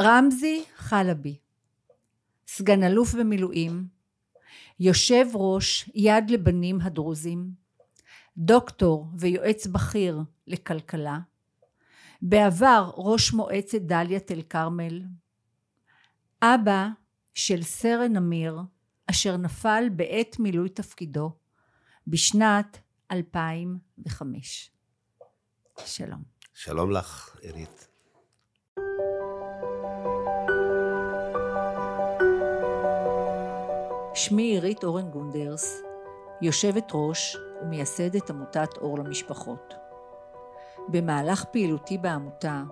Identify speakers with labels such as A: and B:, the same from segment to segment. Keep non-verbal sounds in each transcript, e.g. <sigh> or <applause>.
A: רמזי חלבי, סגן אלוף במילואים, יושב ראש יד לבנים הדרוזים, דוקטור ויועץ בכיר לכלכלה, בעבר ראש מועצת דאלית אל כרמל, אבא של סרן אמיר אשר נפל בעת מילוי תפקידו בשנת 2005. שלום.
B: שלום לך, עירית.
A: שמי עירית אורן גונדרס, יושבת ראש ומייסדת עמותת אור למשפחות. במהלך פעילותי בעמותה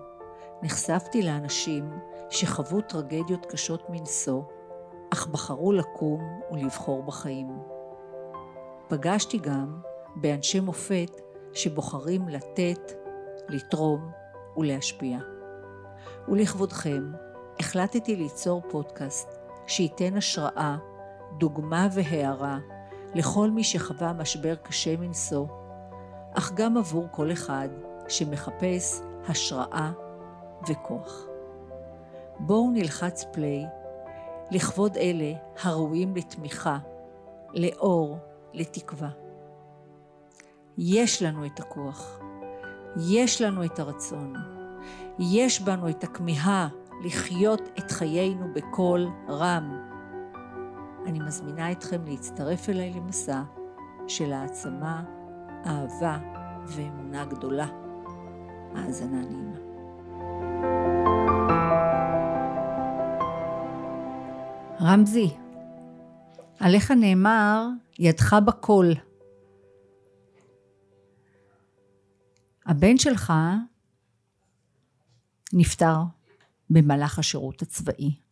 A: נחשפתי לאנשים שחוו טרגדיות קשות מנשוא, אך בחרו לקום ולבחור בחיים. פגשתי גם באנשי מופת שבוחרים לתת, לתרום ולהשפיע. ולכבודכם החלטתי ליצור פודקאסט שייתן השראה, דוגמה והערה לכל מי שחווה משבר קשה מנשוא, אך גם עבור כל אחד שמחפש השראה וכוח. בואו נלחץ פליי לכבוד אלה הראויים לתמיכה, לאור, לתקווה. יש לנו את הכוח, יש לנו את הרצון, יש בנו את הכמיהה לחיות את חיינו בקול רם. אני מזמינה אתכם להצטרף אליי למסע של העצמה, אהבה ואמונה גדולה. האזנה נעימה. רמזי, עליך נאמר, ידך בכל. הבן שלך נפטר במהלך השירות הצבאי.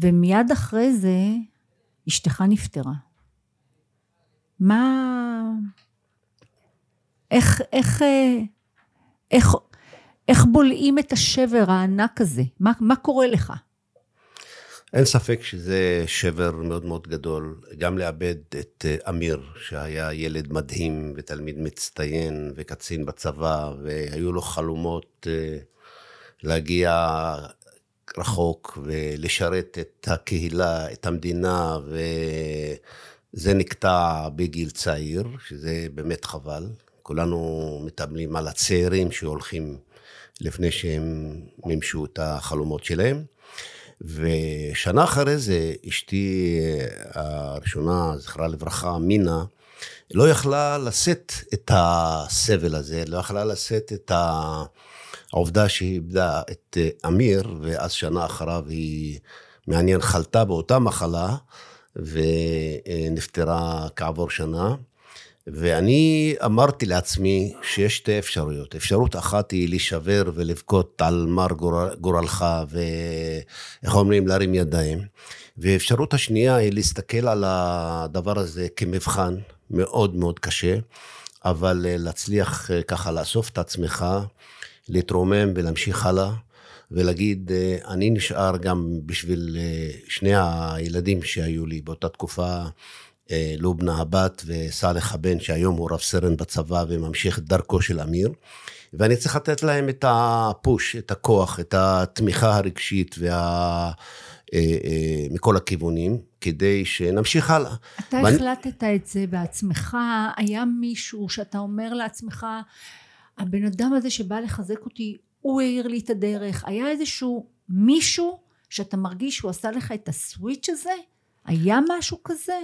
A: ומיד אחרי זה אשתך נפטרה. מה... איך, איך, איך, איך בולעים את השבר הענק הזה? מה, מה קורה לך?
B: אין ספק שזה שבר מאוד מאוד גדול, גם לאבד את אה, אמיר, שהיה ילד מדהים ותלמיד מצטיין וקצין בצבא, והיו לו חלומות אה, להגיע רחוק ולשרת את הקהילה, את המדינה, וזה נקטע בגיל צעיר, שזה באמת חבל. כולנו מתאמלים על הצעירים שהולכים לפני שהם מימשו את החלומות שלהם. ושנה אחרי זה, אשתי הראשונה, זכרה לברכה, מינה, לא יכלה לשאת את הסבל הזה, לא יכלה לשאת את העובדה שהיא איבדה את אמיר, ואז שנה אחריו היא, מעניין, חלתה באותה מחלה, ונפטרה כעבור שנה. ואני אמרתי לעצמי שיש שתי אפשרויות. אפשרות אחת היא להישבר ולבכות על מר גורלך, ואיך אומרים, להרים ידיים. ואפשרות השנייה היא להסתכל על הדבר הזה כמבחן מאוד מאוד קשה, אבל להצליח ככה לאסוף את עצמך, להתרומם ולהמשיך הלאה. ולהגיד, אני נשאר גם בשביל שני הילדים שהיו לי באותה תקופה, אה, לובנה הבת וסאלח הבן, שהיום הוא רב סרן בצבא וממשיך את דרכו של אמיר. ואני צריך לתת להם את הפוש, את הכוח, את התמיכה הרגשית וה... אה, אה, מכל הכיוונים, כדי שנמשיך הלאה.
A: אתה ואני... החלטת את זה בעצמך, היה מישהו שאתה אומר לעצמך, הבן אדם הזה שבא לחזק אותי, הוא העיר לי את הדרך, היה איזשהו מישהו שאתה מרגיש שהוא עשה לך את הסוויץ' הזה? היה משהו כזה?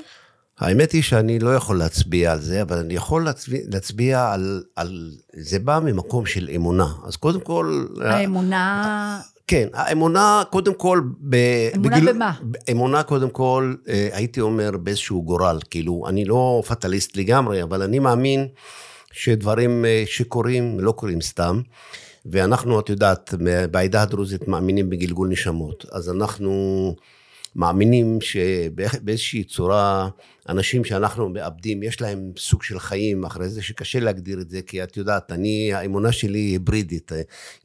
B: האמת היא שאני לא יכול להצביע על זה, אבל אני יכול להצביע, להצביע על, על... זה בא ממקום של אמונה. אז קודם כל...
A: האמונה...
B: כן, האמונה קודם כל... ב,
A: אמונה בגיל, במה?
B: אמונה קודם כל, אה, הייתי אומר באיזשהו גורל. כאילו, אני לא פטליסט לגמרי, אבל אני מאמין שדברים אה, שקורים לא קורים סתם. ואנחנו, את יודעת, בעדה הדרוזית מאמינים בגלגול נשמות. אז אנחנו... מאמינים שבאיזושהי צורה, אנשים שאנחנו מאבדים, יש להם סוג של חיים אחרי זה, שקשה להגדיר את זה, כי את יודעת, אני, האמונה שלי היא היברידית.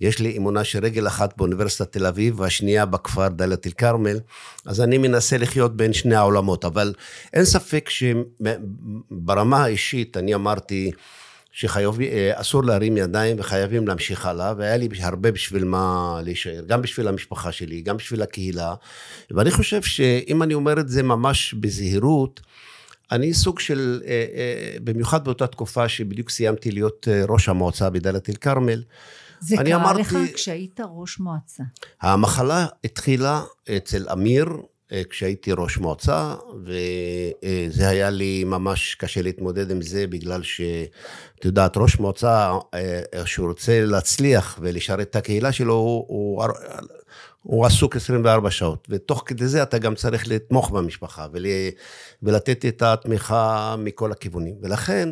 B: יש לי אמונה שרגל אחת באוניברסיטת תל אביב, והשנייה בכפר דאלית אל כרמל, אז אני מנסה לחיות בין שני העולמות, אבל אין ספק שברמה האישית, אני אמרתי, שאסור להרים ידיים וחייבים להמשיך הלאה, והיה לי הרבה בשביל מה להישאר, גם בשביל המשפחה שלי, גם בשביל הקהילה. ואני חושב שאם אני אומר את זה ממש בזהירות, אני סוג של, אה, אה, במיוחד באותה תקופה שבדיוק סיימתי להיות אה, ראש המועצה בדאלית אל כרמל,
A: זה קרה אמרתי, לך כשהיית ראש מועצה.
B: המחלה התחילה אצל אמיר, כשהייתי ראש מועצה, וזה היה לי ממש קשה להתמודד עם זה, בגלל שאת יודעת, ראש מועצה, שהוא רוצה להצליח ולשרת את הקהילה שלו, הוא, הוא, הוא עסוק 24 שעות, ותוך כדי זה אתה גם צריך לתמוך במשפחה ול, ולתת את התמיכה מכל הכיוונים. ולכן,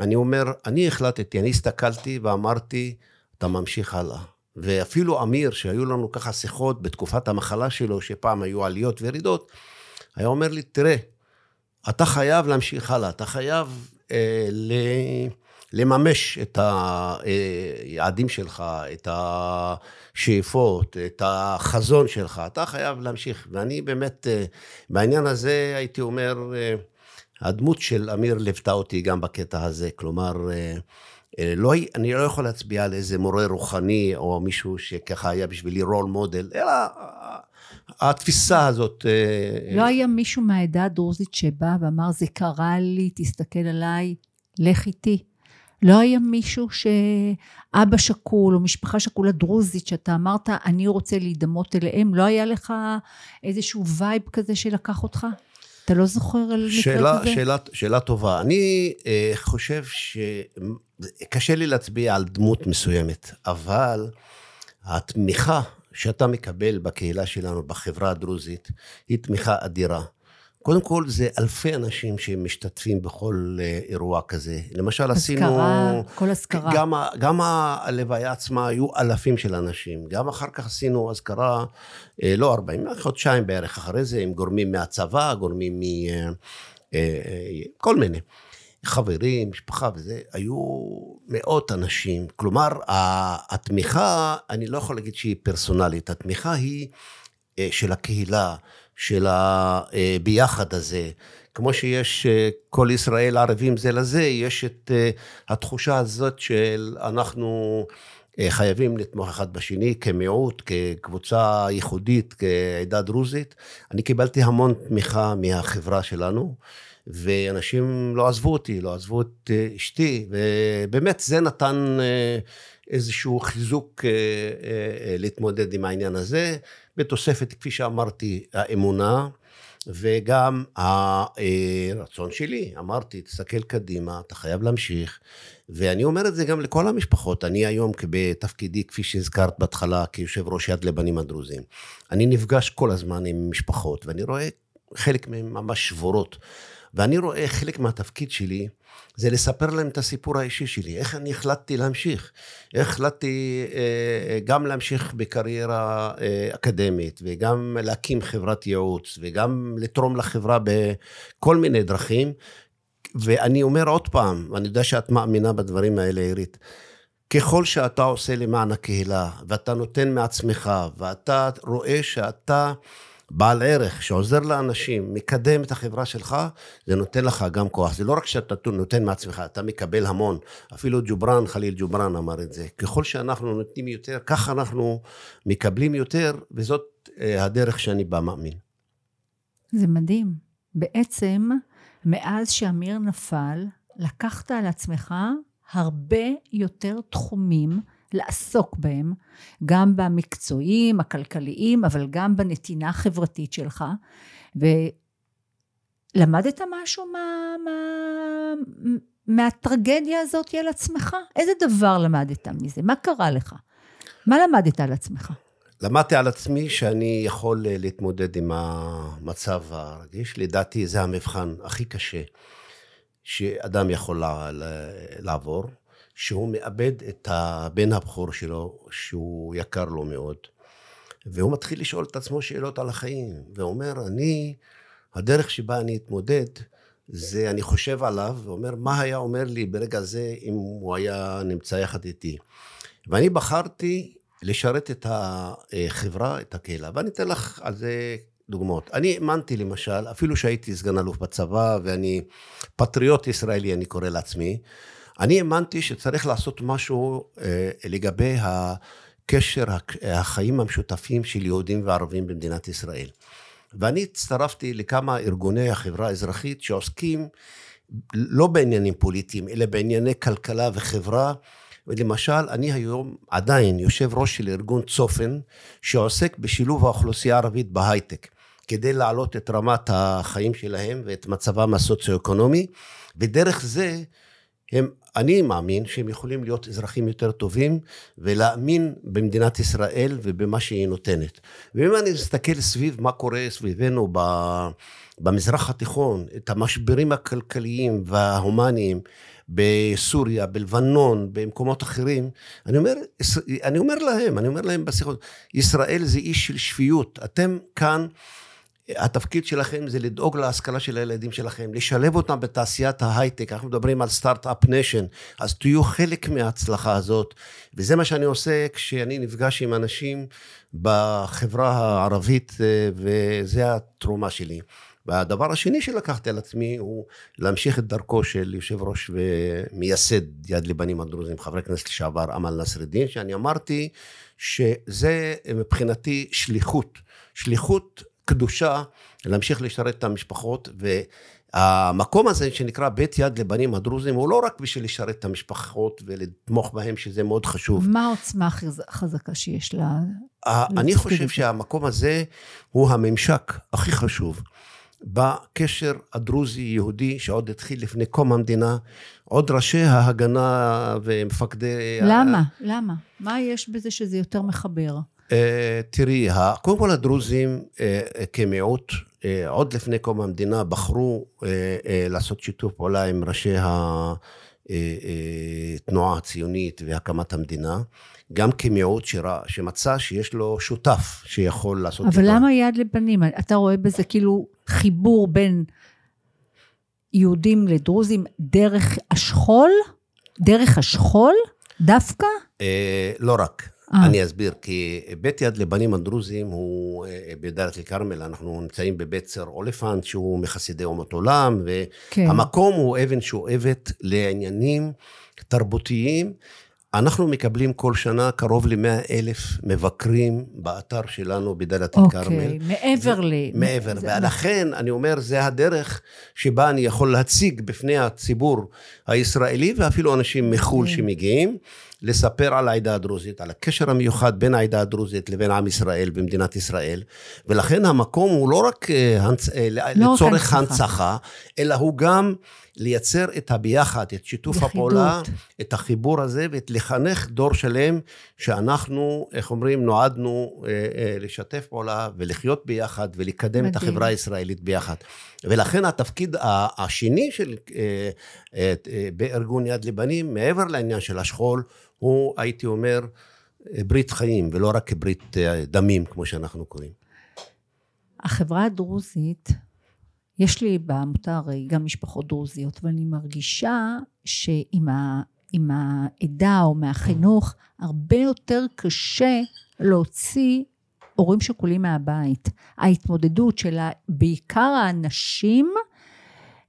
B: אני אומר, אני החלטתי, אני הסתכלתי ואמרתי, אתה ממשיך הלאה. ואפילו אמיר, שהיו לנו ככה שיחות בתקופת המחלה שלו, שפעם היו עליות וירידות, היה אומר לי, תראה, אתה חייב להמשיך הלאה, אתה חייב אה, ל... לממש את היעדים שלך, את השאיפות, את החזון שלך, אתה חייב להמשיך. ואני באמת, אה, בעניין הזה הייתי אומר, אה, הדמות של אמיר ליוותה אותי גם בקטע הזה, כלומר, אה, לא, אני לא יכול להצביע על איזה מורה רוחני או מישהו שככה היה בשבילי רול מודל, אלא התפיסה הזאת.
A: לא היה מישהו מהעדה הדרוזית שבא ואמר, זה קרה לי, תסתכל עליי, לך איתי. לא היה מישהו שאבא שכול או משפחה שכולה דרוזית שאתה אמרת אני רוצה להידמות אליהם, לא היה לך איזשהו וייב כזה שלקח אותך? אתה לא זוכר על
B: שאלה, מקרה כזה? שאלה, שאלה טובה. אני אה, חושב שקשה לי להצביע על דמות מסוימת, אבל התמיכה שאתה מקבל בקהילה שלנו, בחברה הדרוזית, היא תמיכה אדירה. קודם כל, זה אלפי אנשים שמשתתפים בכל אה, אירוע כזה. למשל, עשינו...
A: אזכרה, כל אזכרה.
B: גם, גם הלוויה עצמה היו אלפים של אנשים. גם אחר כך עשינו אזכרה, אה, לא 40, חודשיים בערך אחרי זה, עם גורמים מהצבא, גורמים מ... אה, כל מיני. חברים, משפחה וזה, היו מאות אנשים. כלומר, התמיכה, אני לא יכול להגיד שהיא פרסונלית, התמיכה היא של הקהילה. של הביחד הזה. כמו שיש אה, כל ישראל ערבים זה לזה, יש את אה, התחושה הזאת של אנחנו אה, חייבים לתמוך אחד בשני כמיעוט, כקבוצה ייחודית, כעדה דרוזית. אני קיבלתי המון תמיכה מהחברה שלנו. ואנשים לא עזבו אותי, לא עזבו את אשתי, ובאמת זה נתן איזשהו חיזוק להתמודד עם העניין הזה. בתוספת, כפי שאמרתי, האמונה, וגם הרצון שלי. אמרתי, תסתכל קדימה, אתה חייב להמשיך. ואני אומר את זה גם לכל המשפחות. אני היום בתפקידי, כפי שהזכרת בהתחלה, כיושב ראש יד לבנים הדרוזים. אני נפגש כל הזמן עם משפחות, ואני רואה חלק מהן ממש שבורות. ואני רואה חלק מהתפקיד שלי, זה לספר להם את הסיפור האישי שלי, איך אני החלטתי להמשיך, איך החלטתי אה, גם להמשיך בקריירה אה, אקדמית, וגם להקים חברת ייעוץ, וגם לתרום לחברה בכל מיני דרכים. ואני אומר עוד פעם, ואני יודע שאת מאמינה בדברים האלה, עירית, ככל שאתה עושה למען הקהילה, ואתה נותן מעצמך, ואתה רואה שאתה... בעל ערך, שעוזר לאנשים, מקדם את החברה שלך, זה נותן לך גם כוח. זה לא רק שאתה נותן מעצמך, אתה מקבל המון. אפילו ג'ובראן, חליל ג'ובראן אמר את זה. ככל שאנחנו נותנים יותר, ככה אנחנו מקבלים יותר, וזאת אה, הדרך שאני בה מאמין.
A: זה מדהים. בעצם, מאז שאמיר נפל, לקחת על עצמך הרבה יותר תחומים לעסוק בהם, גם במקצועיים, הכלכליים, אבל גם בנתינה החברתית שלך. ולמדת משהו מה, מה, מהטרגדיה הזאת על עצמך? איזה דבר למדת מזה? מה קרה לך? מה למדת על עצמך?
B: למדתי על עצמי שאני יכול להתמודד עם המצב הרגיש. לדעתי זה המבחן הכי קשה שאדם יכול לעבור. שהוא מאבד את הבן הבכור שלו, שהוא יקר לו מאוד, והוא מתחיל לשאול את עצמו שאלות על החיים, ואומר, אני, הדרך שבה אני אתמודד, זה אני חושב עליו, ואומר, מה היה אומר לי ברגע זה אם הוא היה נמצא יחד איתי. ואני בחרתי לשרת את החברה, את הקהילה, ואני אתן לך על זה דוגמאות. אני האמנתי למשל, אפילו שהייתי סגן אלוף בצבא, ואני פטריוט ישראלי, אני קורא לעצמי, אני האמנתי שצריך לעשות משהו אה, לגבי הקשר, החיים המשותפים של יהודים וערבים במדינת ישראל. ואני הצטרפתי לכמה ארגוני החברה האזרחית שעוסקים לא בעניינים פוליטיים, אלא בענייני כלכלה וחברה. ולמשל, אני היום עדיין יושב ראש של ארגון צופן, שעוסק בשילוב האוכלוסייה הערבית בהייטק, כדי להעלות את רמת החיים שלהם ואת מצבם הסוציו-אקונומי, ודרך זה הם, אני מאמין שהם יכולים להיות אזרחים יותר טובים ולהאמין במדינת ישראל ובמה שהיא נותנת. ואם אני מסתכל סביב מה קורה סביבנו במזרח התיכון, את המשברים הכלכליים וההומניים בסוריה, בלבנון, במקומות אחרים, אני אומר, אני אומר להם, אני אומר להם בשיחות, ישראל זה אי של שפיות, אתם כאן התפקיד שלכם זה לדאוג להשכלה של הילדים שלכם, לשלב אותם בתעשיית ההייטק, אנחנו מדברים על start-up nation, אז תהיו חלק מההצלחה הזאת, וזה מה שאני עושה כשאני נפגש עם אנשים בחברה הערבית, אה, וזה התרומה שלי. והדבר השני שלקחתי על עצמי הוא להמשיך את דרכו של יושב ראש ומייסד יד לבנים הדרוזים, חבר הכנסת לשעבר אמל נסראלדין, שאני אמרתי שזה מבחינתי שליחות, שליחות קדושה להמשיך לשרת את המשפחות, והמקום הזה שנקרא בית יד לבנים הדרוזים, הוא לא רק בשביל לשרת את המשפחות ולתמוך בהם, שזה מאוד חשוב.
A: מה העוצמה החזקה שיש לה?
B: אני חושב שהמקום הזה הוא הממשק הכי חשוב. בקשר הדרוזי-יהודי שעוד התחיל לפני קום המדינה, עוד ראשי ההגנה ומפקדי...
A: למה? למה? מה יש בזה שזה יותר מחבר?
B: אה, תראי, קודם כל הדרוזים אה, כמיעוט, אה, עוד לפני קום המדינה, בחרו לעשות שיתוף פעולה עם ראשי התנועה הציונית והקמת המדינה, גם כמיעוט שראה, שמצא שיש לו שותף שיכול לעשות...
A: אבל למה יד לבנים? אתה רואה בזה כאילו חיבור בין יהודים לדרוזים דרך השכול? דרך השכול? דווקא?
B: לא רק. אה. אני אסביר, כי בית יד לבנים הדרוזים הוא אה, בדאלית אל-כרמל, אנחנו נמצאים בבית סר אוליפנט, שהוא מחסידי אומות עולם, והמקום כן. הוא אבן שואבת לעניינים תרבותיים. אנחנו מקבלים כל שנה קרוב ל-100 אלף מבקרים באתר שלנו בדאלית אל-כרמל.
A: אוקיי, מעבר ל...
B: מעבר, ולכן אני אומר, זה הדרך שבה אני יכול להציג בפני הציבור הישראלי, ואפילו אנשים מחו"ל כן. שמגיעים. לספר על העדה הדרוזית, על הקשר המיוחד בין העדה הדרוזית לבין עם ישראל במדינת ישראל, ולכן המקום הוא לא רק אה. אה, לא לצורך הנצחה, אלא הוא גם לייצר את הביחד, את שיתוף יחידות. הפעולה, את החיבור הזה, ולחנך דור שלם שאנחנו, איך אומרים, נועדנו אה, אה, לשתף פעולה ולחיות ביחד ולקדם מדהים. את החברה הישראלית ביחד. ולכן התפקיד השני של, אה, אה, אה, בארגון יד לבנים, מעבר לעניין של השכול, הוא, הייתי אומר, ברית חיים, ולא רק ברית אה, דמים, כמו שאנחנו קוראים.
A: החברה הדרוזית, יש לי בעמותה הרי גם משפחות דרוזיות, ואני מרגישה שעם ה, העדה או מהחינוך, הרבה יותר קשה להוציא הורים שכולים מהבית. ההתמודדות של בעיקר האנשים,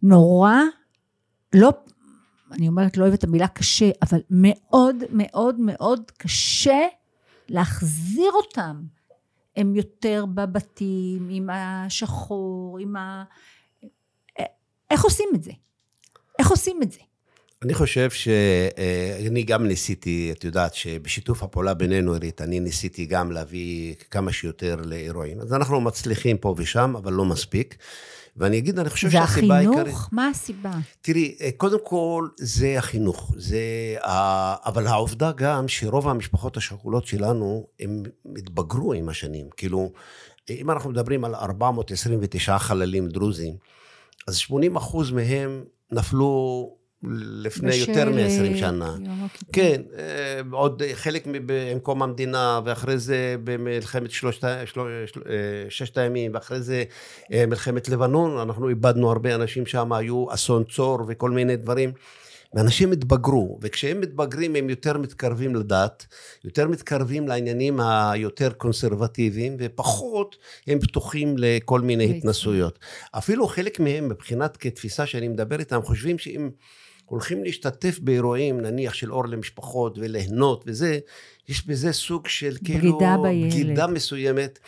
A: נורא, לא אני אומרת, לא אוהבת את המילה קשה, אבל מאוד מאוד מאוד קשה להחזיר אותם. הם יותר בבתים, עם השחור, עם ה... איך עושים את זה? איך עושים את זה?
B: אני חושב שאני גם ניסיתי, את יודעת, שבשיתוף הפעולה בינינו, עירית, אני ניסיתי גם להביא כמה שיותר לאירועים. אז אנחנו מצליחים פה ושם, אבל לא מספיק. ואני אגיד, אני חושב שהסיבה העיקרית...
A: והחינוך? מה הסיבה?
B: תראי, אה, קודם כל, זה החינוך. זה... אבל העובדה גם שרוב המשפחות השכולות שלנו, הם התבגרו עם השנים. כאילו, אם אנחנו מדברים על 429 חללים דרוזים, אז 80 אחוז מהם נפלו לפני יותר מ-20 שנה. כן, אה, עוד חלק במקום המדינה, ואחרי זה במלחמת שלושת, של, של, אה, ששת הימים, ואחרי זה אה, מלחמת לבנון, אנחנו איבדנו הרבה אנשים שם, היו אסון צור וכל מיני דברים. ואנשים התבגרו, וכשהם מתבגרים הם יותר מתקרבים לדת, יותר מתקרבים לעניינים היותר קונסרבטיביים, ופחות הם פתוחים לכל מיני התנסויות. אפילו חלק מהם, מבחינת כתפיסה שאני מדבר איתם, חושבים שאם הולכים להשתתף באירועים, נניח של אור למשפחות וליהנות וזה, יש בזה סוג של כאילו...
A: בגידה בילד.
B: בגידה מסוימת.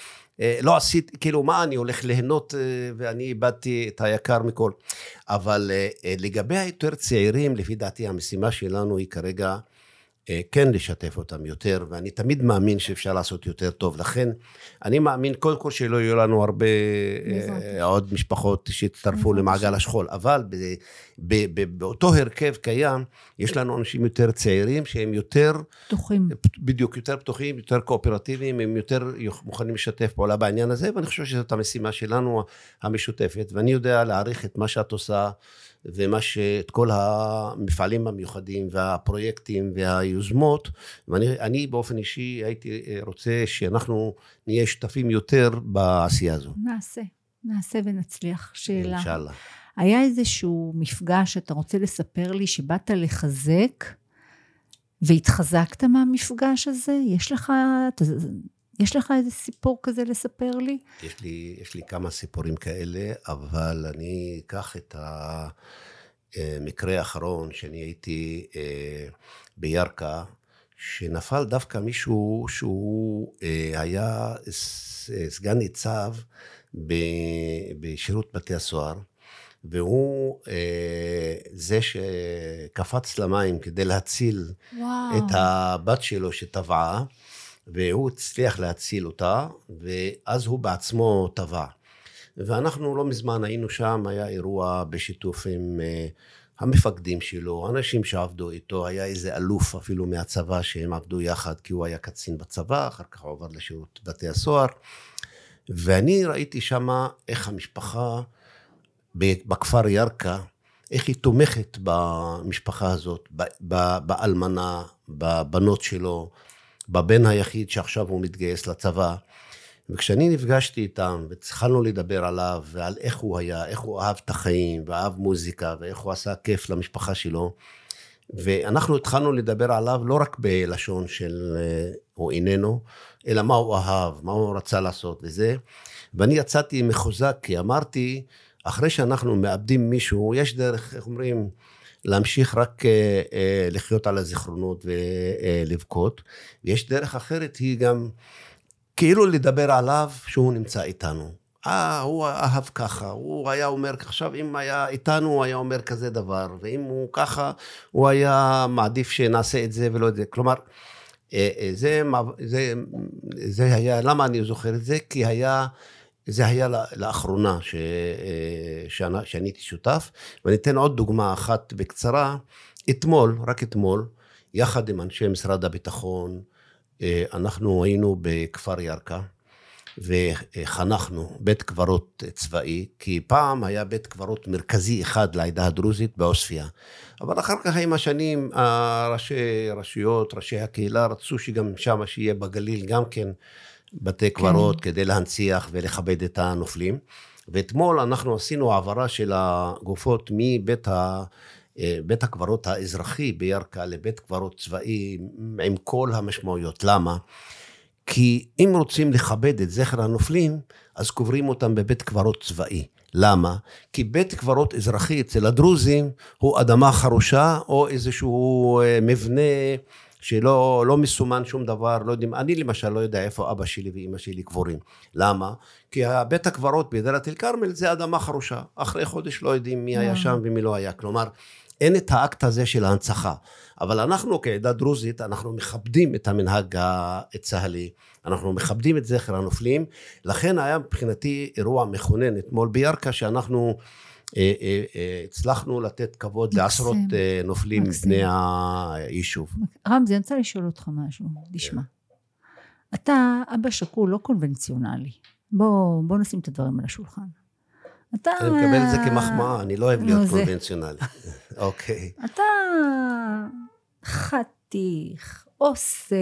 B: אה, לא עשיתי, כאילו, מה, אני הולך ליהנות אה, ואני איבדתי את היקר מכל. אבל אה, לגבי היותר צעירים, לפי דעתי המשימה שלנו היא כרגע כן לשתף אותם יותר, ואני תמיד מאמין שאפשר לעשות יותר טוב. לכן, אני מאמין קודם כל שלא יהיו לנו הרבה אה, עוד משפחות שיצטרפו למעגל השכול, אבל ב, ב, ב, באותו הרכב קיים, יש לנו אנשים יותר צעירים שהם יותר...
A: פתוחים.
B: בדיוק, יותר פתוחים, יותר קואופרטיביים, הם יותר מוכנים לשתף פעולה בעניין הזה, ואני חושב שזאת המשימה שלנו המשותפת, ואני יודע להעריך את מה שאת עושה. ומה ש... את כל המפעלים המיוחדים והפרויקטים והיוזמות, ואני באופן אישי הייתי רוצה שאנחנו נהיה שותפים יותר בעשייה הזו.
A: נעשה, נעשה ונצליח. שאלה.
B: אינשאללה.
A: היה איזשהו מפגש שאתה רוצה לספר לי שבאת לחזק והתחזקת מהמפגש הזה? יש לך, יש לך איזה סיפור כזה לספר לי?
B: יש לי, יש לי כמה סיפורים כאלה, אבל אני אקח את המקרה האחרון, שאני הייתי אה, בירכא, שנפל דווקא מישהו שהוא אה, היה סגן ניצב בשירות בתי הסוהר, והוא אה, זה שקפץ למים כדי להציל וואו. את הבת שלו שטבעה. והוא הצליח להציל אותה, ואז הוא בעצמו טבע. ואנחנו לא מזמן היינו שם, היה אירוע בשיתוף עם uh, המפקדים שלו, אנשים שעבדו איתו, היה איזה אלוף אפילו מהצבא שהם עבדו יחד, כי הוא היה קצין בצבא, אחר כך הוא עבר לשירות בתי הסוהר. ואני ראיתי שמה איך המשפחה בכפר ירכא, איך היא תומכת במשפחה הזאת, באלמנה, בבנות שלו, בבן היחיד שעכשיו הוא מתגייס לצבא. וכשאני נפגשתי איתם, והתחלנו לדבר עליו, ועל איך הוא היה, איך הוא אהב את החיים, ואהב מוזיקה, ואיך הוא עשה כיף למשפחה שלו, ואנחנו התחלנו לדבר עליו לא רק בלשון של אה, הוא איננו, אלא מה הוא אהב, מה הוא רצה לעשות וזה. ואני יצאתי מחוזק, כי אמרתי, אחרי שאנחנו מאבדים מישהו, יש דרך, איך אומרים, להמשיך רק אה, אה, לחיות על הזיכרונות ולבכות. ויש דרך אחרת, היא גם כאילו לדבר עליו שהוא נמצא איתנו. אה, הוא אהב ככה, הוא היה אומר, עכשיו אם היה איתנו, הוא היה אומר כזה דבר, ואם הוא ככה, הוא היה מעדיף שנעשה את זה ולא את זה. כלומר, אה, זה, זה, זה היה, למה אני זוכר את זה? כי היה זה היה לאחרונה ש... אה, שאני הייתי שותף, ואני אתן עוד דוגמה אחת בקצרה. אתמול, רק אתמול, יחד עם אנשי משרד הביטחון, אה, אנחנו היינו בכפר ירכא, וחנכנו בית קברות צבאי, כי פעם היה בית קברות מרכזי אחד לעדה הדרוזית בעוספיא. אבל אחר כך עם השנים, ראשי רשויות, ראשי הקהילה, רצו שגם שם, שיהיה בגליל גם כן בתי קברות כן. כדי להנציח ולכבד את הנופלים. ואתמול אנחנו עשינו העברה של הגופות מבית ה... אה, בית הקברות האזרחי בירכא לבית קברות צבאי עם כל המשמעויות. למה? כי אם רוצים לכבד את זכר הנופלים, אז קוברים אותם בבית קברות צבאי. למה? כי בית קברות אזרחי אצל הדרוזים הוא אדמה חרושה או איזשהו אה, מבנה שלא לא מסומן שום דבר, לא יודעים, אני למשל לא יודע איפה אבא שלי ואימא שלי קבורים. למה? כי בית הקברות בדאלית אל כרמל זה אדמה חרושה. אחרי חודש לא יודעים מי היה שם ומי לא היה. כלומר, אין את האקט הזה של ההנצחה. אבל אנחנו כעדה דרוזית, אנחנו מכבדים את המנהג הצה"לי, אנחנו מכבדים את זכר הנופלים, לכן היה מבחינתי אירוע מכונן אתמול בירכא, שאנחנו אה, אה, אה, הצלחנו לתת כבוד מקסים, לעשרות נופלים מבני היישוב.
A: רמזי, אני רוצה לשאול אותך משהו, תשמע. אתה אבא שכול לא קונבנציונלי. בוא, בוא נשים את הדברים על השולחן.
B: אתה... אני מקבל את זה כמחמאה, אני לא אוהב להיות קונבנציונלי. <laughs> אוקיי.
A: אתה חתיך, עושה,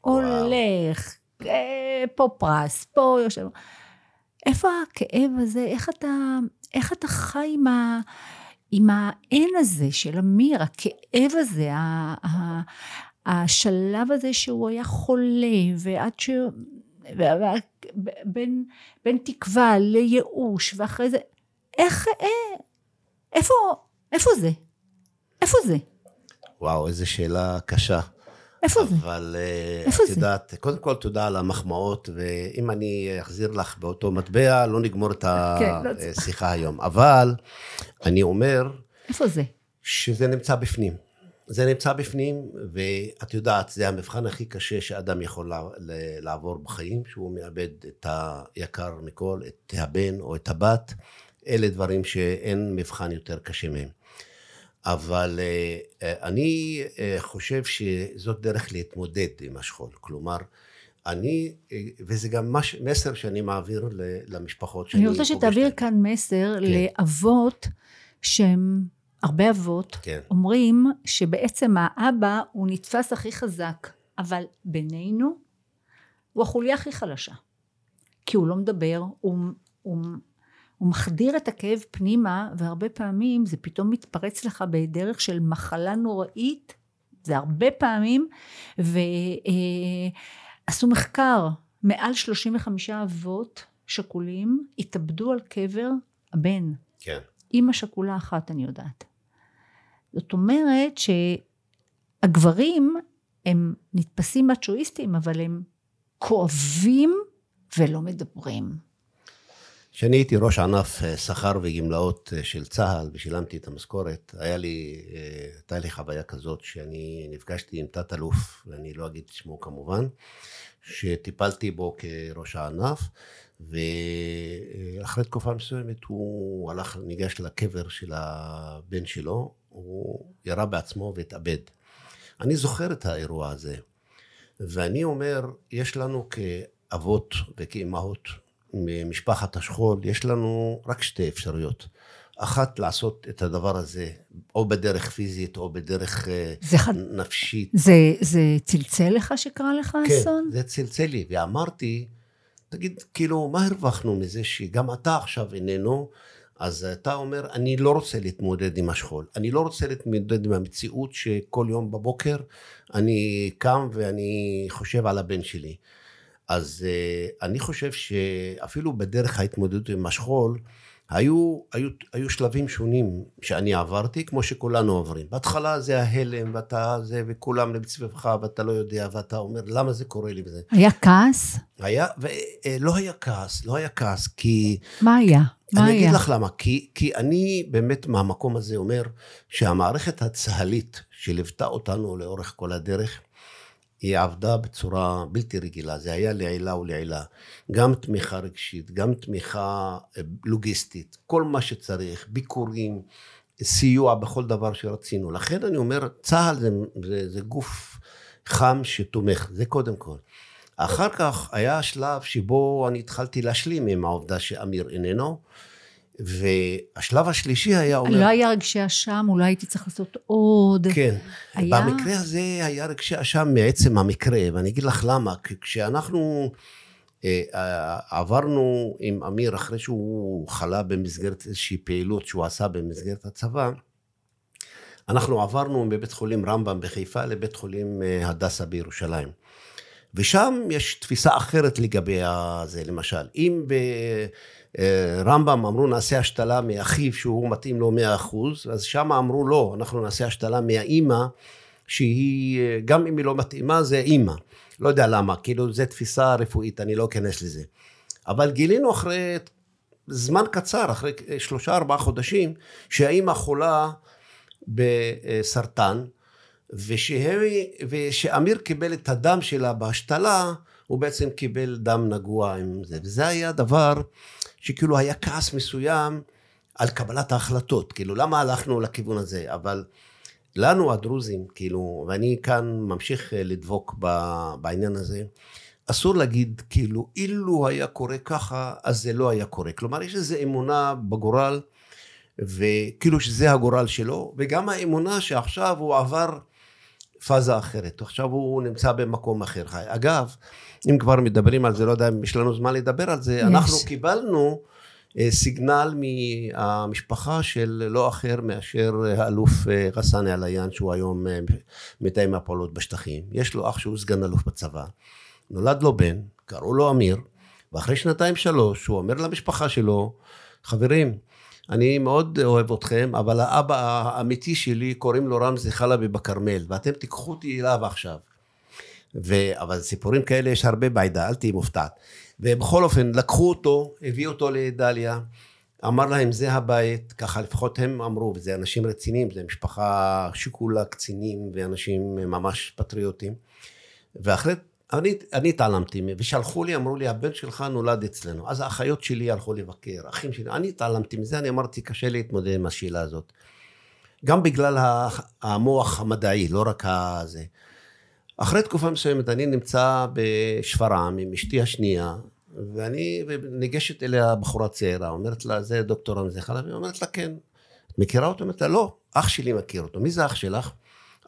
A: הולך, פה פרס, פה יושב. איפה הכאב הזה? איך אתה, איך אתה חי עם, ה, עם האין הזה של אמיר, הכאב הזה, ה, ה, השלב הזה שהוא היה חולה, ועד ש... בין, בין תקווה לייאוש, ואחרי זה, איך, אה, איפה, איפה זה? איפה זה?
B: וואו, איזו שאלה קשה.
A: איפה זה?
B: אבל אה,
A: איפה
B: את? יודעת, קודם כל תודה על המחמאות, ואם אני אחזיר לך באותו מטבע, לא נגמור את
A: כן, לא.
B: השיחה היום. אבל אני אומר
A: איפה זה?
B: שזה נמצא בפנים. זה נמצא בפנים, ואת יודעת, זה המבחן הכי קשה שאדם יכול לעבור בחיים, שהוא מאבד את היקר מכל, את הבן או את הבת. אלה דברים שאין מבחן יותר קשה מהם. אבל אה, אה, אני אה, חושב שזאת דרך להתמודד עם השכול. כלומר, אני, וזה גם מש, מסר שאני מעביר למשפחות שאני
A: אני רוצה שתעביר. כאן מסר לאבות שהם, הרבה אבות,
B: כן.
A: אומרים שבעצם האבא הוא נתפס הכי חזק, אבל בינינו הוא החוליה הכי חלשה. כי הוא לא מדבר, הוא, הוא, הוא מחדיר את הכאב פנימה, והרבה פעמים זה פתאום מתפרץ לך בדרך של מחלה נוראית, זה הרבה פעמים, ועשו מחקר, מעל 35 אבות שכולים התאבדו על קבר הבן.
B: כן.
A: אימא שכולה אחת אני יודעת. זאת אומרת שהגברים הם נתפסים מצ'ואיסטים אבל הם כואבים ולא מדברים.
B: כשאני הייתי ראש ענף אה, שכר וגמלאות אה, של צה"ל ושילמתי את המשכורת, היה לי, אה, הייתה לי חוויה כזאת שאני נפגשתי עם תת-אלוף, ואני לא אגיד את שמו כמובן, שטיפלתי בו כראש הענף, ואחרי תקופה מסוימת הוא הלך, ניגש לקבר של הבן שלו, הוא ירה בעצמו והתאבד. אני זוכר את האירוע הזה, ואני אומר, יש לנו כאבות וכאימהות ממשפחת השכול, יש לנו רק שתי אפשרויות. אחת, לעשות את הדבר הזה, או בדרך פיזית, או בדרך אה,
A: זה, ח-
B: נפשית.
A: זה, זה צלצל לך שקרה לך אסון?
B: כן, זה צלצל לי, ואמרתי, תגיד, כאילו, מה הרווחנו מזה שגם אתה עכשיו איננו, אז אתה אומר, אני לא רוצה להתמודד עם השכול. אני לא רוצה להתמודד עם המציאות שכל יום בבוקר אני קם ואני חושב על הבן שלי. אז uh, אני חושב שאפילו בדרך ההתמודדות עם השכול, היו, היו, היו שלבים שונים שאני עברתי, כמו שכולנו עוברים. בהתחלה זה ההלם, ואתה זה, וכולם מסביבך, ואתה לא יודע, ואתה אומר, למה זה קורה לי וזה.
A: היה כעס?
B: היה, ולא היה כעס, לא היה כעס, כי...
A: מה היה? מה
B: אני
A: היה?
B: אגיד לך למה, כי, כי אני באמת מהמקום הזה אומר שהמערכת הצה"לית שליוותה אותנו לאורך כל הדרך, היא עבדה בצורה בלתי רגילה, זה היה לעילה ולעילה. גם תמיכה רגשית, גם תמיכה אה, לוגיסטית, כל מה שצריך, ביקורים, סיוע בכל דבר שרצינו. לכן אני אומר, צה"ל זה, זה, זה גוף חם שתומך, זה קודם כל. אחר כך היה השלב שבו אני התחלתי להשלים עם העובדה שאמיר איננו, והשלב השלישי היה אומר...
A: לא היה רגשי אשם, אולי הייתי צריך לעשות עוד.
B: כן.
A: היה?
B: במקרה הזה היה רגשי אשם מעצם המקרה, ואני אגיד לך למה. כי כשאנחנו אה, אה, עברנו עם אמיר, אחרי שהוא חלה במסגרת איזושהי פעילות שהוא עשה במסגרת הצבא, אנחנו עברנו מבית חולים רמב"ם בחיפה לבית חולים אה, הדסה בירושלים. ושם יש תפיסה אחרת לגבי זה, למשל. אם ברמב"ם אמרו נעשה השתלה מאחיו שהוא מתאים לו 100%, אז שם אמרו לא, אנחנו נעשה השתלה מהאימא, שהיא, גם אם היא לא מתאימה, זה אימא. לא יודע למה, כאילו זו תפיסה רפואית, אני לא אכנס לזה. אבל גילינו אחרי זמן קצר, אחרי שלושה ארבעה חודשים, שהאימא חולה בסרטן, ושהם, ושאמיר קיבל את הדם שלה בהשתלה, הוא בעצם קיבל דם נגוע עם זה. וזה היה דבר שכאילו היה כעס מסוים על קבלת ההחלטות. כאילו, למה הלכנו לכיוון הזה? אבל לנו הדרוזים, כאילו, ואני כאן ממשיך לדבוק בעניין הזה, אסור להגיד, כאילו, אילו היה קורה ככה, אז זה לא היה קורה. כלומר, יש איזו אמונה בגורל, וכאילו שזה הגורל שלו, וגם האמונה שעכשיו הוא עבר פאזה אחרת, עכשיו הוא נמצא במקום אחר. אגב, אם כבר מדברים על זה, לא יודע אם יש לנו זמן לדבר על זה, יש. אנחנו קיבלנו אה, סיגנל מהמשפחה של לא אחר מאשר האלוף אה, רסאן אל-עיין, שהוא היום אה, מתאם הפעולות בשטחים. יש לו אח שהוא סגן אלוף בצבא. נולד לו בן, קראו לו אמיר, ואחרי שנתיים שלוש הוא אומר למשפחה שלו, חברים, אני מאוד אוהב אתכם, אבל האבא האמיתי שלי, קוראים לו רמזי חלבי בכרמל, ואתם תיקחו אותי אליו עכשיו. ו... אבל סיפורים כאלה יש הרבה בעדה, אל תהיי מופתעת. ובכל אופן, לקחו אותו, הביאו אותו לדליה, אמר להם, זה הבית, ככה לפחות הם אמרו, וזה אנשים רציניים, זה משפחה שכולה קצינים ואנשים ממש פטריוטים. ואחרי, אני, אני התעלמתי, ושלחו לי, אמרו לי, הבן שלך נולד אצלנו. אז האחיות שלי הלכו לבקר, אחים שלי, אני התעלמתי מזה, אני אמרתי, קשה להתמודד עם השאלה הזאת. גם בגלל המוח המדעי, לא רק הזה. אחרי תקופה מסוימת אני נמצא בשפרעם עם אשתי השנייה, ואני ניגשת אליה בחורה צעירה, אומרת לה, זה דוקטור רמזי חלבי? אומרת לה, כן. את מכירה אותו? אומרת לה, לא, אח שלי מכיר אותו. מי זה אח שלך?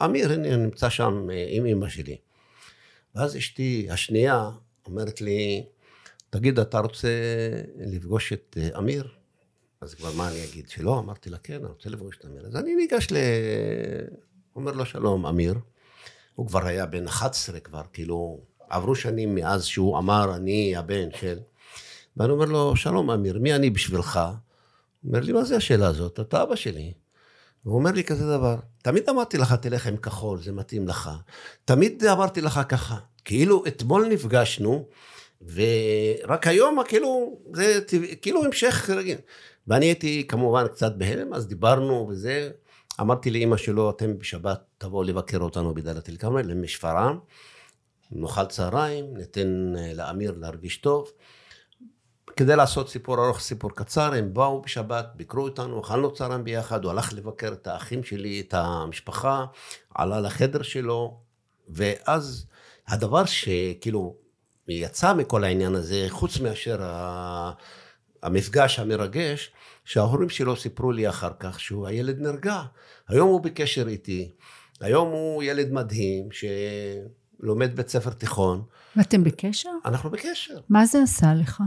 B: אמיר, הנה, נמצא שם אה, עם אמא שלי. ואז אשתי השנייה אומרת לי, תגיד, אתה רוצה לפגוש את אה, אמיר? אז כבר מה אני אגיד? שלא? אמרתי לה, כן, אני רוצה לפגוש את אמיר. אז אני ניגש ל... אומר לו, שלום, אמיר. הוא כבר היה בן 11 כבר, כאילו, עברו שנים מאז שהוא אמר, אני הבן של... ואני אומר לו, שלום אמיר, מי אני בשבילך? הוא אומר לי, מה זה השאלה הזאת? אתה אבא שלי. הוא אומר לי כזה דבר, תמיד אמרתי לך, תלך עם כחול, זה מתאים לך. תמיד אמרתי לך ככה. כאילו, אתמול נפגשנו, ורק היום, כאילו, זה כאילו המשך רגיל. ואני הייתי כמובן קצת בהלם, אז דיברנו וזה. אמרתי לאימא שלו, אתם בשבת תבואו לבקר אותנו בדאלית אל כרמל, למשפרעם. נאכל צהריים, ניתן אה, לאמיר להרגיש טוב. כדי לעשות סיפור ארוך, סיפור קצר, הם באו בשבת, ביקרו אותנו, אכלנו צהריים ביחד, הוא הלך לבקר את האחים שלי, את המשפחה, עלה לחדר שלו, ואז הדבר שכאילו יצא מכל העניין הזה, חוץ מאשר המפגש המרגש, שההורים שלו סיפרו לי אחר כך שהוא הילד נרגע. היום הוא בקשר איתי, היום הוא ילד מדהים, ש... לומד בית ספר תיכון.
A: ואתם בקשר?
B: אנחנו בקשר.
A: מה זה עשה לך?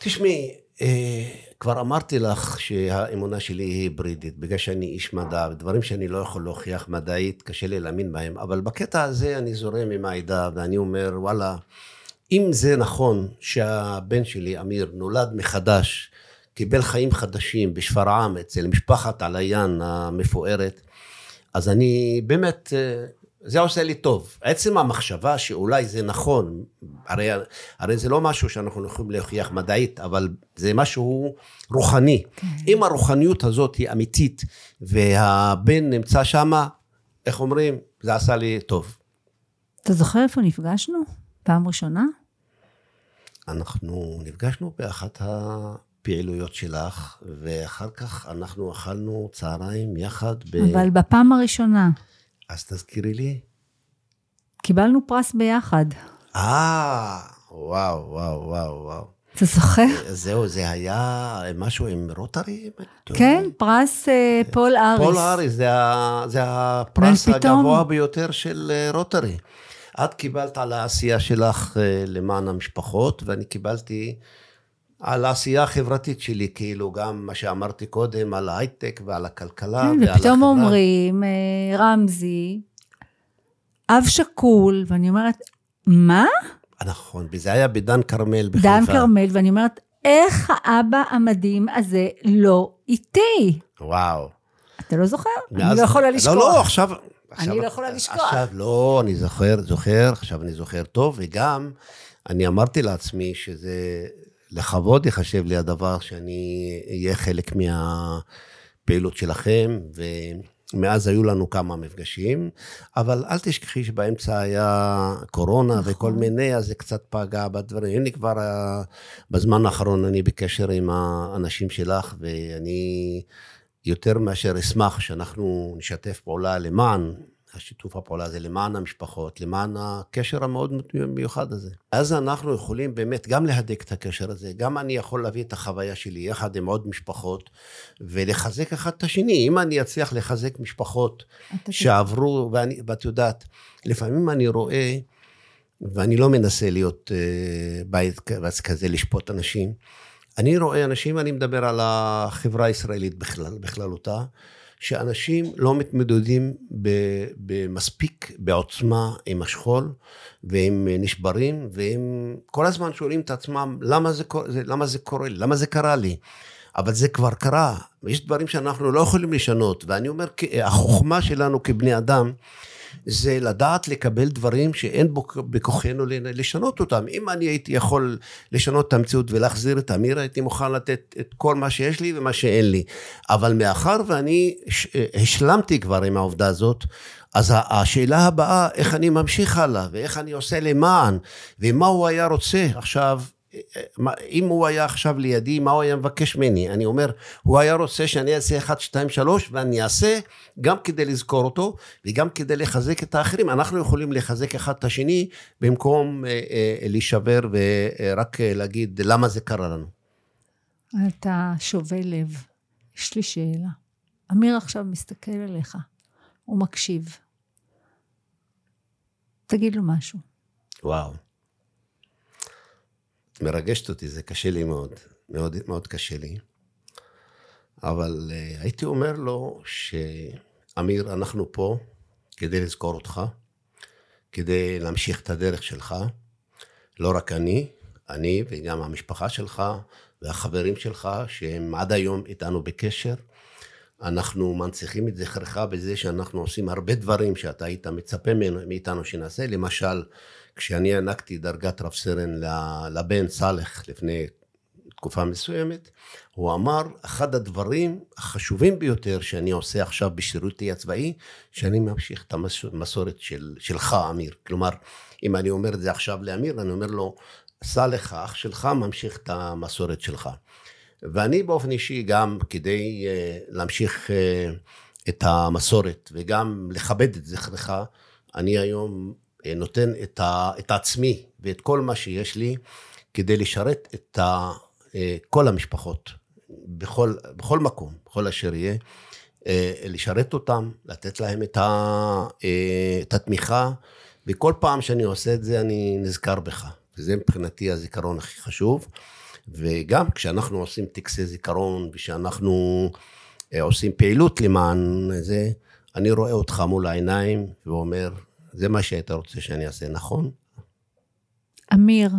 B: תשמעי, אה, כבר אמרתי לך שהאמונה שלי היא היברידית, בגלל שאני איש מדע, ודברים שאני לא יכול להוכיח מדעית, קשה לי להאמין בהם, אבל בקטע הזה אני זורם עם העדה, ואני אומר, וואלה, אם זה נכון שהבן שלי, אמיר, נולד מחדש, קיבל חיים חדשים בשפרעם, אצל משפחת עליין המפוארת, אז אני באמת אה, זה עושה לי טוב. עצם המחשבה שאולי זה נכון, הרי, הרי זה לא משהו שאנחנו יכולים להוכיח מדעית, אבל זה משהו רוחני. כן. אם הרוחניות הזאת היא אמיתית, והבן נמצא שם, איך אומרים? זה עשה לי טוב.
A: אתה זוכר איפה נפגשנו? פעם ראשונה?
B: אנחנו נפגשנו באחת הפעילויות שלך, ואחר כך אנחנו אכלנו צהריים יחד
A: ב... אבל בפעם הראשונה.
B: אז תזכירי לי.
A: קיבלנו פרס ביחד.
B: אה, וואו, וואו, וואו, וואו.
A: אתה זוכר?
B: זהו, זה היה משהו עם רוטרי?
A: כן, פרס אה, פול האריס.
B: פול האריס, זה, זה הפרס הגבוה ביותר של אה, רוטרי. את קיבלת על העשייה שלך אה, למען המשפחות, ואני קיבלתי על העשייה החברתית שלי, כאילו, גם מה שאמרתי קודם, על ההייטק ועל הכלכלה כן, ועל
A: החברה. ופתאום אומרים, אה, רמזי, אב שכול, ואני אומרת, מה?
B: נכון, וזה היה בדן כרמל בחיפה.
A: דן כרמל, ואני אומרת, איך האבא המדהים הזה לא איתי?
B: וואו.
A: אתה לא זוכר? אני לא יכולה לשכוח.
B: לא, לא, עכשיו...
A: אני לא יכולה לשכוח.
B: עכשיו, לא, אני זוכר, זוכר, עכשיו אני זוכר טוב, וגם אני אמרתי לעצמי שזה לכבוד ייחשב לי הדבר שאני אהיה חלק מהפעילות שלכם, ומאז היו לנו כמה מפגשים, אבל אל תשכחי שבאמצע היה קורונה נכון. וכל מיני, אז זה קצת פגע בדברים. הנה כבר בזמן האחרון אני בקשר עם האנשים שלך, ואני יותר מאשר אשמח שאנחנו נשתף פעולה למען השיתוף הפעולה הזה למען המשפחות, למען הקשר המאוד מיוחד הזה. אז אנחנו יכולים באמת גם להדק את הקשר הזה, גם אני יכול להביא את החוויה שלי יחד עם עוד משפחות, ולחזק אחד את השני. אם אני אצליח לחזק משפחות שעברו, ואני, ואת יודעת, לפעמים אני רואה, ואני לא מנסה להיות uh, בית כזה, לשפוט אנשים, אני רואה אנשים, אני מדבר על החברה הישראלית בכלל, בכללותה, שאנשים לא מתמודדים במספיק בעוצמה עם השכול, והם נשברים, והם כל הזמן שואלים את עצמם, למה זה, למה זה קורה? למה זה קרה לי? אבל זה כבר קרה, ויש דברים שאנחנו לא יכולים לשנות, ואני אומר, החוכמה שלנו כבני אדם, זה לדעת לקבל דברים שאין בכוחנו לשנות אותם. אם אני הייתי יכול לשנות את המציאות ולהחזיר את אמיר, הייתי מוכן לתת את כל מה שיש לי ומה שאין לי. אבל מאחר ואני השלמתי כבר עם העובדה הזאת, אז השאלה הבאה, איך אני ממשיך הלאה, ואיך אני עושה למען, ומה הוא היה רוצה. עכשיו, אם הוא היה עכשיו לידי, מה הוא היה מבקש ממני? אני אומר, הוא היה רוצה שאני אעשה 1, 2, 3, ואני אעשה גם כדי לזכור אותו, וגם כדי לחזק את האחרים. אנחנו יכולים לחזק אחד את השני, במקום אה, אה, להישבר ורק אה, להגיד למה זה קרה לנו.
A: אתה שובה לב. יש לי שאלה. אמיר עכשיו מסתכל עליך, הוא מקשיב. תגיד לו משהו.
B: וואו. מרגשת אותי, זה קשה לי מאוד, מאוד, מאוד קשה לי. אבל uh, הייתי אומר לו שאמיר, אנחנו פה כדי לזכור אותך, כדי להמשיך את הדרך שלך. לא רק אני, אני וגם המשפחה שלך והחברים שלך, שהם עד היום איתנו בקשר. אנחנו מנציחים את זכרך בזה שאנחנו עושים הרבה דברים שאתה היית מצפה מאיתנו שנעשה. למשל, כשאני הענקתי דרגת רב סרן לבן סאלח לפני תקופה מסוימת, הוא אמר, אחד הדברים החשובים ביותר שאני עושה עכשיו בשירותי הצבאי, שאני ממשיך את המסורת של, שלך, אמיר. כלומר, אם אני אומר את זה עכשיו לאמיר, אני אומר לו, סאלח, האח שלך, ממשיך את המסורת שלך. ואני באופן אישי, גם כדי uh, להמשיך uh, את המסורת וגם לכבד את זכרך, אני היום נותן את, ה, את עצמי ואת כל מה שיש לי כדי לשרת את ה, אה, כל המשפחות בכל, בכל מקום, בכל אשר יהיה, אה, לשרת אותם, לתת להם את, ה, את התמיכה, וכל פעם שאני עושה את זה אני נזכר בך, וזה מבחינתי הזיכרון הכי חשוב. וגם כשאנחנו עושים טקסי זיכרון ושאנחנו עושים פעילות למען זה, אני רואה אותך מול העיניים ואומר, זה מה שהיית רוצה שאני אעשה, נכון?
A: אמיר,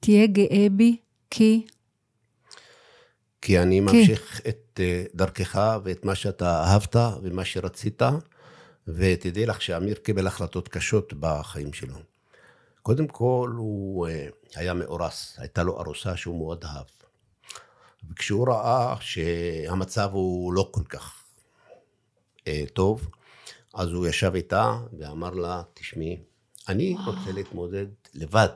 A: תהיה גאה בי, כי...
B: כי אני ממשיך כי... את אה, דרכך ואת מה שאתה אהבת ומה שרצית, ותדעי לך שאמיר קיבל החלטות קשות בחיים שלו. קודם כל, הוא אה, היה מאורס, הייתה לו ארוסה שהוא מאוד אהב. וכשהוא ראה שהמצב הוא לא כל כך אה, טוב, אז הוא ישב איתה ואמר לה, תשמעי, אני רוצה להתמודד לבד,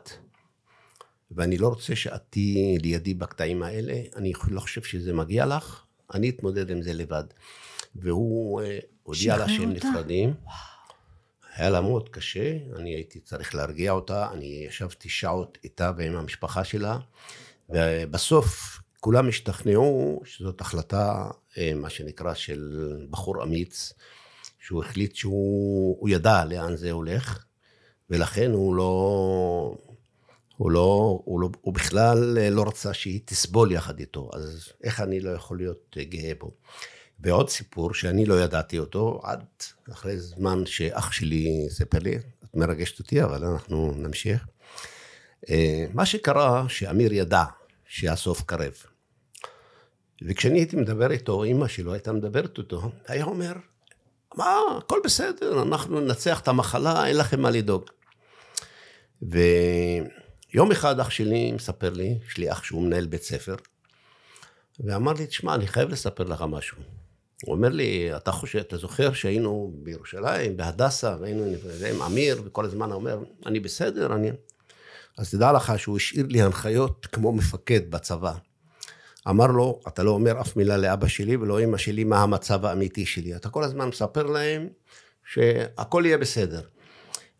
B: ואני לא רוצה שאת תהיי לידי בקטעים האלה, אני לא חושב שזה מגיע לך, אני אתמודד עם זה לבד. והוא אה, הודיע לה שהם נפרדים. היה לה מאוד קשה, אני הייתי צריך להרגיע אותה, אני ישבתי שעות איתה ועם המשפחה שלה, ובסוף כולם השתכנעו שזאת החלטה, אה, מה שנקרא, של בחור אמיץ. שהוא החליט שהוא ידע לאן זה הולך, ולכן הוא לא... הוא לא, הוא לא, הוא בכלל לא רצה שהיא תסבול יחד איתו, אז איך אני לא יכול להיות גאה בו? ועוד סיפור שאני לא ידעתי אותו עד אחרי זמן שאח שלי סיפר לי, את מרגשת אותי, אבל אנחנו נמשיך. אה, מה שקרה, שאמיר ידע שהסוף קרב. וכשאני הייתי מדבר איתו, אימא שלו הייתה מדברת איתו, היה אומר, מה, הכל בסדר, אנחנו ננצח את המחלה, אין לכם מה לדאוג. ויום אחד אח שלי מספר לי, יש לי אח שהוא מנהל בית ספר, ואמר לי, תשמע, אני חייב לספר לך משהו. הוא אומר לי, אתה חושב, אתה זוכר שהיינו בירושלים, בהדסה, והיינו עם אמיר, וכל הזמן הוא אומר, אני בסדר, אני... אז תדע לך שהוא השאיר לי הנחיות כמו מפקד בצבא. אמר לו, אתה לא אומר אף מילה לאבא שלי ולא אמא שלי מה המצב האמיתי שלי. אתה כל הזמן מספר להם שהכל יהיה בסדר.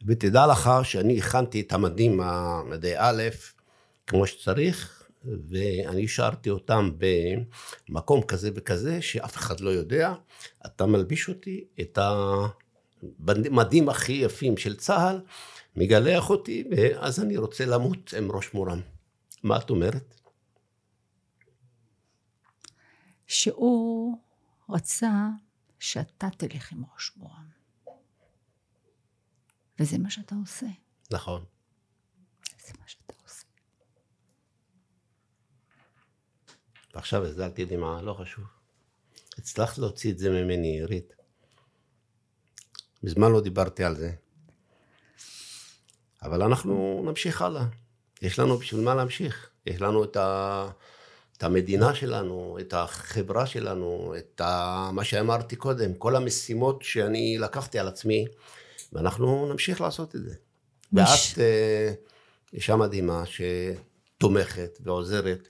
B: ותדע לך שאני הכנתי את המדים, המדי א', כמו שצריך, ואני השארתי אותם במקום כזה וכזה, שאף אחד לא יודע. אתה מלביש אותי את המדים הכי יפים של צה"ל, מגלח אותי, ואז אני רוצה למות עם ראש מורם. מה את אומרת?
A: שהוא רצה שאתה תלך עם ראש מורם. וזה מה שאתה עושה.
B: נכון.
A: זה מה שאתה עושה.
B: ועכשיו הזלתי דמעה, לא חשוב. הצלחת להוציא את זה ממני, עירית. מזמן לא דיברתי על זה. אבל אנחנו נמשיך הלאה. יש לנו בשביל מה להמשיך. יש לנו את, ה... את המדינה שלנו, את החברה שלנו, את ה... מה שאמרתי קודם, כל המשימות שאני לקחתי על עצמי, ואנחנו נמשיך לעשות את זה. מש... ואת אה, אישה מדהימה שתומכת ועוזרת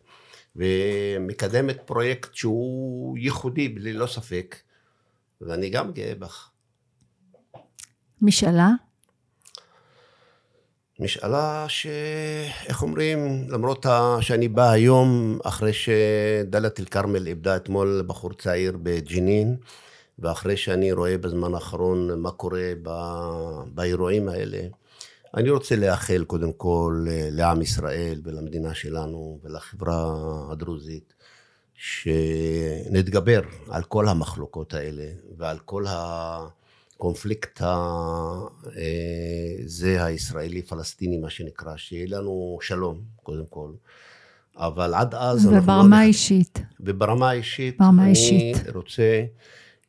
B: ומקדמת פרויקט שהוא ייחודי, בלי לא ספק, ואני גם גאה בך.
A: משאלה?
B: משאלה ש... איך אומרים, למרות שאני בא היום אחרי שדאלית אל כרמל איבדה אתמול בחור צעיר בג'נין, ואחרי שאני רואה בזמן האחרון מה קורה ב... באירועים האלה, אני רוצה לאחל קודם כל לעם ישראל ולמדינה שלנו ולחברה הדרוזית, שנתגבר על כל המחלוקות האלה ועל כל ה... הקונפליקט הזה הישראלי-פלסטיני, מה שנקרא, שיהיה לנו שלום, קודם כל. אבל עד אז...
A: וברמה לא... האישית.
B: וברמה האישית,
A: ברמה
B: אני
A: אישית.
B: רוצה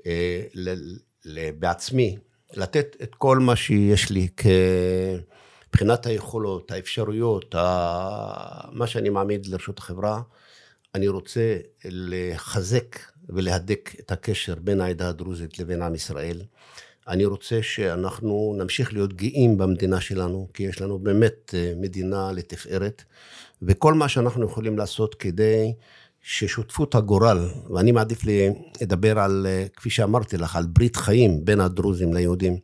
B: אה, ל, ל, בעצמי לתת את כל מה שיש לי מבחינת היכולות, האפשרויות, ה, מה שאני מעמיד לרשות החברה. אני רוצה לחזק ולהדק את הקשר בין העדה הדרוזית לבין עם ישראל. אני רוצה שאנחנו נמשיך להיות גאים במדינה שלנו, כי יש לנו באמת אה, מדינה לתפארת, וכל מה שאנחנו יכולים לעשות כדי ששותפות הגורל, ואני מעדיף לדבר על, אה, כפי שאמרתי לך, על ברית חיים בין הדרוזים ליהודים.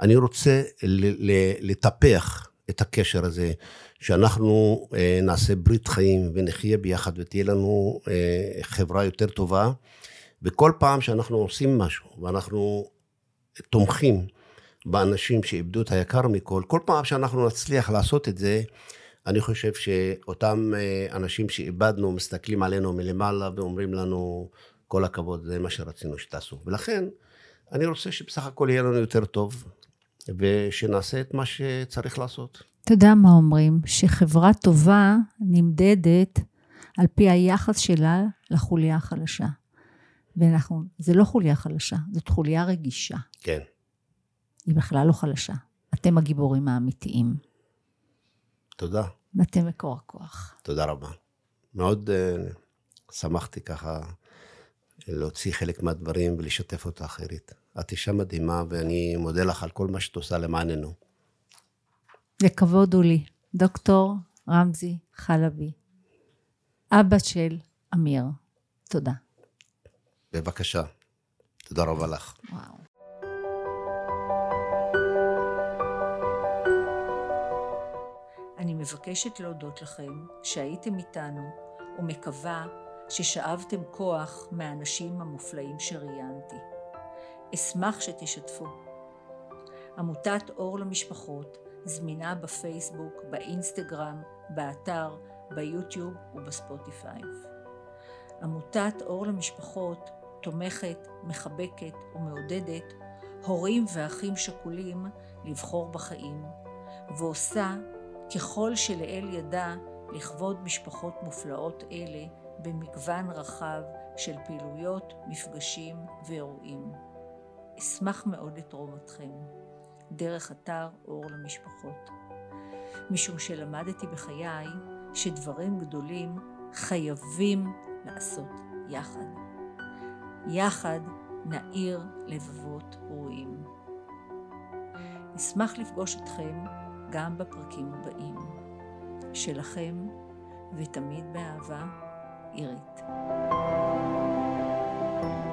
B: אני רוצה לטפח את הקשר הזה, שאנחנו אה, נעשה ברית חיים ונחיה ביחד ותהיה לנו חברה יותר טובה. וכל פעם שאנחנו עושים משהו, ואנחנו תומכים באנשים שאיבדו את היקר מכל, כל פעם שאנחנו נצליח לעשות את זה, אני חושב שאותם אה, אנשים שאיבדנו מסתכלים עלינו מלמעלה ואומרים לנו, כל הכבוד, זה מה שרצינו שתעשו. ולכן, אני רוצה שבסך הכל יהיה לנו יותר טוב, ושנעשה את מה שצריך לעשות.
A: אתה יודע מה אומרים? שחברה טובה נמדדת על פי היחס שלה לחוליה החלשה. ואנחנו, זה לא חוליה חלשה, זאת חוליה רגישה.
B: כן.
A: היא בכלל לא חלשה. אתם הגיבורים האמיתיים.
B: תודה.
A: ואתם מקור הכוח.
B: תודה רבה. מאוד uh, שמחתי ככה להוציא חלק מהדברים ולשתף אותה אחרת. את אישה מדהימה, ואני מודה לך על כל מה שאת עושה למעננו.
A: לכבוד הוא לי. דוקטור רמזי חלבי, אבא של אמיר. תודה.
B: בבקשה. תודה רבה לך.
A: וואו. אני מבקשת להודות לכם שהייתם איתנו ומקווה ששאבתם כוח מהאנשים המופלאים שראיינתי. אשמח שתשתפו. עמותת אור למשפחות זמינה בפייסבוק, באינסטגרם, באתר, ביוטיוב ובספוטיפיי. עמותת אור למשפחות תומכת, מחבקת ומעודדת הורים ואחים שכולים לבחור בחיים, ועושה ככל שלאל ידה לכבוד משפחות מופלאות אלה במגוון רחב של פעילויות, מפגשים ואירועים. אשמח מאוד לתרום אתכם דרך אתר אור למשפחות. משום שלמדתי בחיי שדברים גדולים חייבים לעשות יחד. יחד נאיר לבבות רואים. נשמח לפגוש אתכם גם בפרקים הבאים. שלכם, ותמיד באהבה, עירית. thank you